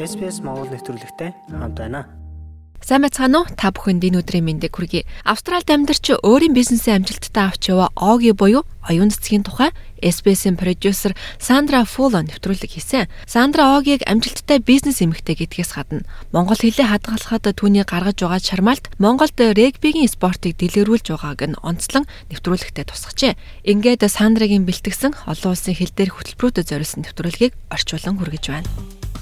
SPS Монгол нэвтрүүлэгтэй хамт байна. Сайн байцгаана уу? Та бүхэнд энэ өдрийн мэндийг хүргэе. Австралид амьдарч өөрийн бизнесээ амжилттай авч яваа Оги буюу оюун цэцгийн тухай SBS-ийн продюсер Сандра Фулон нэвтрүүлэг хийсэн. Сандра Огиг амжилттай бизнес эмэгтэй гэдгээс гадна монгол хэлээ хадгалахад түүний гаргаж байгаа чармаалт Монголд регбигийн спортыг дэлгэрүүлж байгааг нь онцлон нэвтрүүлэгтээ тусгажээ. Ингээд Сандрагийн бэлтгэсэн олон улсын хэл дээрх хөтөлбөрүүдэд зориулсан нэвтрүүлгийг орчуулан хүргэж байна.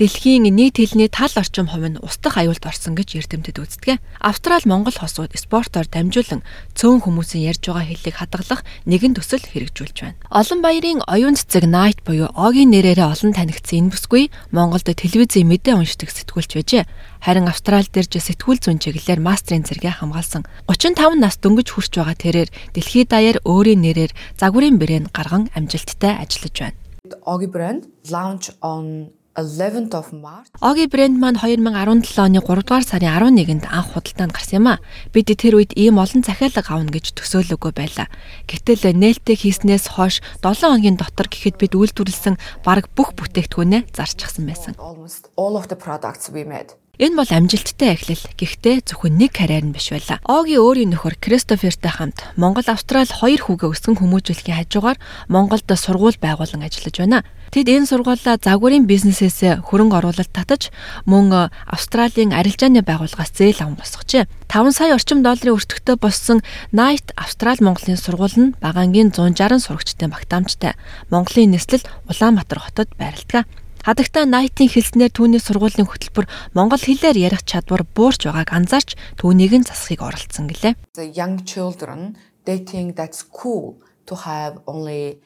Дэлхийн нийт хэлний тал орчим хувь нь устдах аюулд орсон гэж эрдэмтэд үздэг. Австрал Монгол хосууд спортоор дамжуулан цөөн хүмүүсийн ярьж байгаа хэллийг хадгалах нэгэн төсөл хэрэгжүүлж байна. Олон баярын оюун цэцэг Night буюу Огийн нэрээрээ олон танигдсан энэ бүсгүй Монголд телевизийн мэдээ уншдаг сэтгүүлч байжээ. Харин Австрал дээрж сэтгүүл зүйн чиглэлээр мастрын зэрэгэ хамгаалсан. 35 нас дөнгөж хүрч байгаа тэрээр дэлхийд даяар өөрийн нэрээр загварын брэнд гарган амжилттай ажиллаж байна. Ogi brand launch on 11th of March. Оги брэнд маань 2017 оны 3 дугаар сарын 11-нд анх худалдаанд гарсан юм а. Бид тэр үед ийм олон захиалга авна гэж төсөөлөөгүй байлаа. Гэтэл нээлттэй хийснээс хойш 7 хоногийн дотор гэхэд бид үйлдвэрлэсэн бараг бүх бүтээгдэхүүнээ зарчихсан байсан. Almost all of the products we made. Энэ бол амжилттай эхлэл. Гэхдээ зөвхөн нэг карьер нь биш байлаа. Оги өөрийн нөхөр Кристофертэй хамт Монгол Австрал хоёр хүүгээ өсгөн хүмүүжүүлэхийн хажуугаар Монголд сургууль байгуулан ажиллаж байна. Тэд энэ сургуулаа загварын бизнесээс хөрөнгө оруулалт татаж мөн Австралийн арилжааны байгууллагаас зээл аван босгожээ. 5 сая орчим долларын өртөгтэй болсон Night Австрал Монголын сургууль нь Багангийн 160 сурагчтай багтаамжтай. Монголын нислэл Улаанбаатар хотод байрладаг. Хадагта Найтын хэлснээр түүний сургуулийн хөтөлбөр монгол хэлээр ярих чадвар буурч байгааг анзаарч түүнийг нь засахыг оролцсон гэлээ. Young children they think that's cool to have only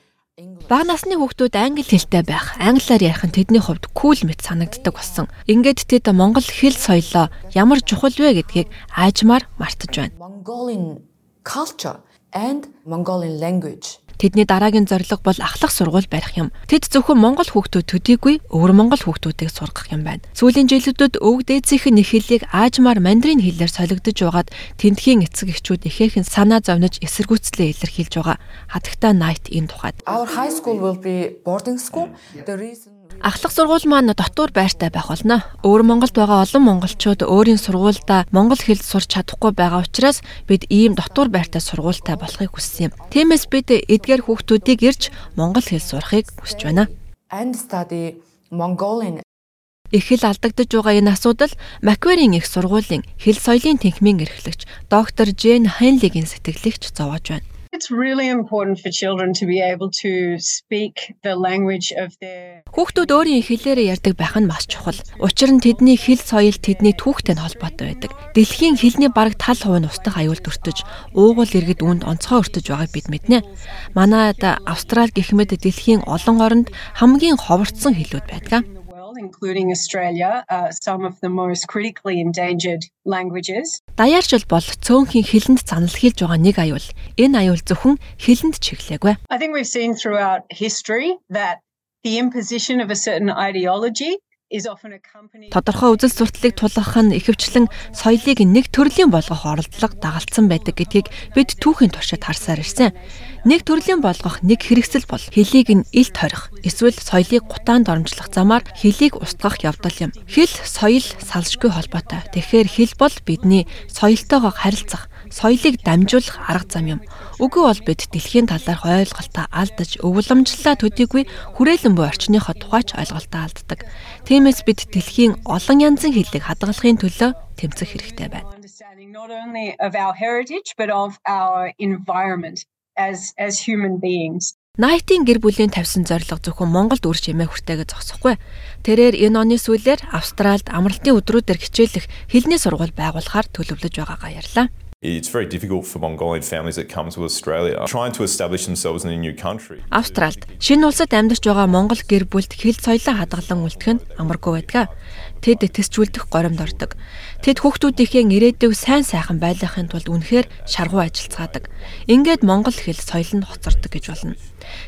Бага насны хүүхдүүд англи хэлтэй байх, англиар ярих нь тэдний хувьд кул мэт санагддаг болсон. Ингээд тэд монгол хэл соёлоо ямар чухал вэ гэдгийг аажмаар мартаж байна. Mongolian culture and Mongolian language Тэдний дараагийн зорилго бол ахлах сургууль барих юм. Тэд зөвхөн монгол хүүхдүүд төдийгүй өвөр монгол хүүхдүүдийг сургах юм байна. Сүүлийн жилүүдэд өвөг дээдсийнхэн их хэллийг аажмаар мандрин хэлээр солигдож байгаад тентхийн эцэг эхчүүд ихээхэн санаа зовниж эсэргүүцлээ илэрхийлж байгаа. Хатагта Night энэ тухайд. Our high school will be boarding school. The reason Ахлах сургууль маань дотор байртай байх болно. Өөр Монголд байгаа олон монголчууд өөрийн сургуульдаа монгол хэлд сурч чадахгүй байгаа учраас бид ийм дотор байртай сургуультай болохыг хүссэн юм. Тиймээс бид эдгээр хүүхдүүдийг ирж монгол хэл сурахыг хүсэж байна. and study Mongolian Их хэл алдагдж байгаа энэ асуудал Маквэрийн их сургуулийн хэл соёлын тэнхмийн эрхлэгч доктор Жен Хенлигийн сэтгэлэгч зовоож байна. It's really important for children to be able to speak the language of their Хүүхдүүд өөрийн хэлээрээ ярьдаг байх нь маш чухал. Учир нь тэдний хэл соёл тэдний түүхтэй холбоотой байдаг. Дэлхийн хэлний бараг тал хувь нь устдах аюулд өртөж, уугуул иргэд үүнд онцгой өртөж байгааг бид мэднэ. Манайд Австрал гэх мэт дэлхийн олон оронд хамгийн ховорцсон хэлүүд байдаг. in the world, including Australia, uh, some of the most critically endangered languages. Даяарчил бол цөөнхийн хэлэнд занал хийлж байгаа нэг аюул. Энэ аюул зөвхөн хэлэнд чиглэлгүй. I think we've seen throughout history that the imposition of a certain ideology is often accompanied Тодорхой үзэл сурталыг тулгах нь ихэвчлэн соёлыг нэг төрлийн болгох оролдлого дагалдсан байдаг гэдгийг бид түүхийн туршид харсаар ирсэн. Нэг төрлийн болгох нэг хэрэгсэл бол хэлийг нь илт хорих эсвэл соёлыг гутаанд оромжлох замаар хэлийг устгах явдал юм. Хэл соёл салшгүй холбоотой. Тэгэхээр хэл бол бидний соёлтойгоо харилцах соёлыг дамжуулах арга зам юм. Үгүй бол бид дэлхийн талаарх ойлголтоо алдаж, өвлөмжлөлөө төдийгүй хүрээлэн буй орчныхоо тухайч ойлголтоо алддаг. Тиймээс бид дэлхийн олон янзын хэллийг хадгалахын төлөө тэмцэх хэрэгтэй байна. as as human beings. Найтын гэр бүлийн тавьсан зорилго зөвхөн Монголд үр чимээ хүртээгээ зогсохгүй. Тэрээр энэ оны сүүлээр Австралид амралтын өдрүүдээр хичээлэх хэлний сургууль байгуулахаар төлөвлөж байгаагаа ярьлаа. It's very difficult for Mongolian families that come to Australia trying to establish themselves in a new country. Австралд шинэ улсад амьдарч байгаа монгол гэр бүлд хэл соёлоо хадгалан үлдэх нь амаргүй байдаг. Тэд төсчүүлдэх горимд ордог. Тэд хүүхдүүдийнхээ ирээдүйг сайн сайхан байлгахын тулд үнэхээр шаргуу ажиллацгаадаг. Ингээд монгол хэл соёл нь хоцордог гэж болно.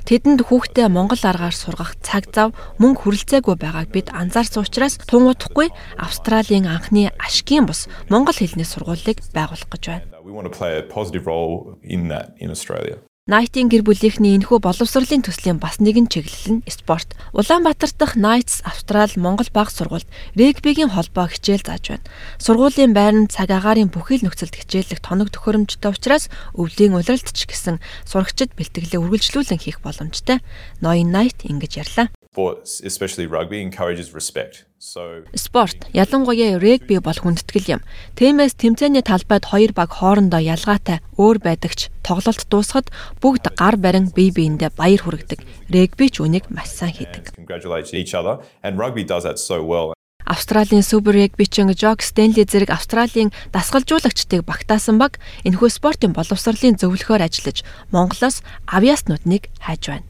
Тэдэнд хүүхдээ монгол аргаар сургах цаг зав мөнгө хүрэлцээгүй байгааг бид анзаарсан учраас тун утахгүй Австралийн анхны ашгийн бус монгол хэлний сургуулийг байгуулах гэж байна. We want to play a positive role in that in Australia. Найтийн гэр бүлийнхний энэхүү боловсролын төслийн бас нэгэн чиглэл нь спорт. Улаанбаатар дахь Knights Австрал Монгол баг сургуульд регбигийн холбоо хичээл зааж байна. Сургуулийн байранд цаг агаарын бүхэл нөхцөлд хичээллэх тоног төхөөрөмжтэй учраас өвлийн улиралт ч гэсэн сурагчид бэлтгэлээ үргэлжлүүлэн хийх боломжтой. Ноён Knight ингэж ярьлаа. Sports, especially rugby, encourages respect. So Спорт ялангуяа регби бол хүндэтгэл юм. Тиймээс тэмцээний талбайд хоёр баг хоорондоо ялгаатай өөр байдагч тоглолт дуусахад бүгд гар барин бие биендээ баяр хүргэдэг. Регби ч үнийг маш сайн хийдэг. congratulate each other, and rugby does that so well. Австралийн супер регбичин Жок Стенли зэрэг Австралийн дасгалжуулагчдыг багтаасан баг энэхүү спортын боловсролын зөвлөхөөр ажиллаж Монголоос авиаснуудыг хайж байна.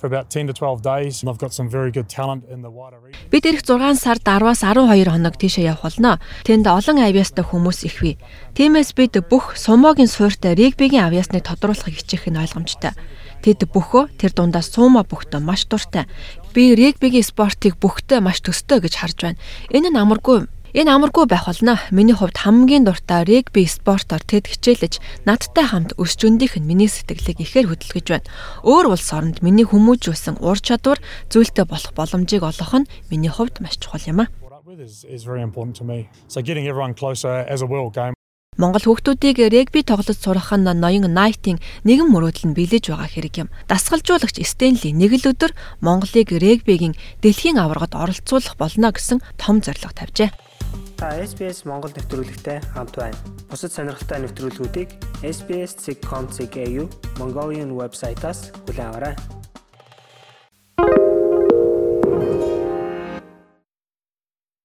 For about 10 to 12 days. I've got some very good talent in the wider region. Бид эх 6 сард 10-аас 12 хоног тийшээ явах болно. Тэнд олон авиастай хүмүүс их бий. Тиймээс бид бүх сумогийн суурьтай регбигийн авиасныг тодруулахыг хичээх нь ойлгомжтой. Тэд бөхөө тэр дундаас суума бүхтөө маш дуртай. Би регбигийн спортыг бүхтээ маш төстэй гэж харж байна. Энэ нь амаргүй юм. Энэ амаргүй байх болно. Миний хувьд хамгийн дуртай регби спортоор тэд хичээлж надтай хамт өсч өндийнх нь миний сэтгэлийг ихээр хөдөлгөж байна. Өөр улс оронд миний хүмүүжүүлсэн ур чадвар зүйлтэй болох боломжийг олох нь миний хувьд маш чухал юм а. Монгол хүүхдүүдийг регби тоглож сурах нь ноён Найтийн нэгэн мөрөөдөл нь билээж байгаа хэрэг юм. Дасгалжуулагч Стенли нэг л өдөр Монголыг регбигийн дэлхийн аваргад оролцуулах болно гэсэн том зорилго тавьжээ. Та SBS Монгол нэвтрүүлэгтэй хамт байна. Бусад сонирхолтой нэвтрүүлгүүдийг SBS.com.cg Mongolian вебсайтаас аваарай.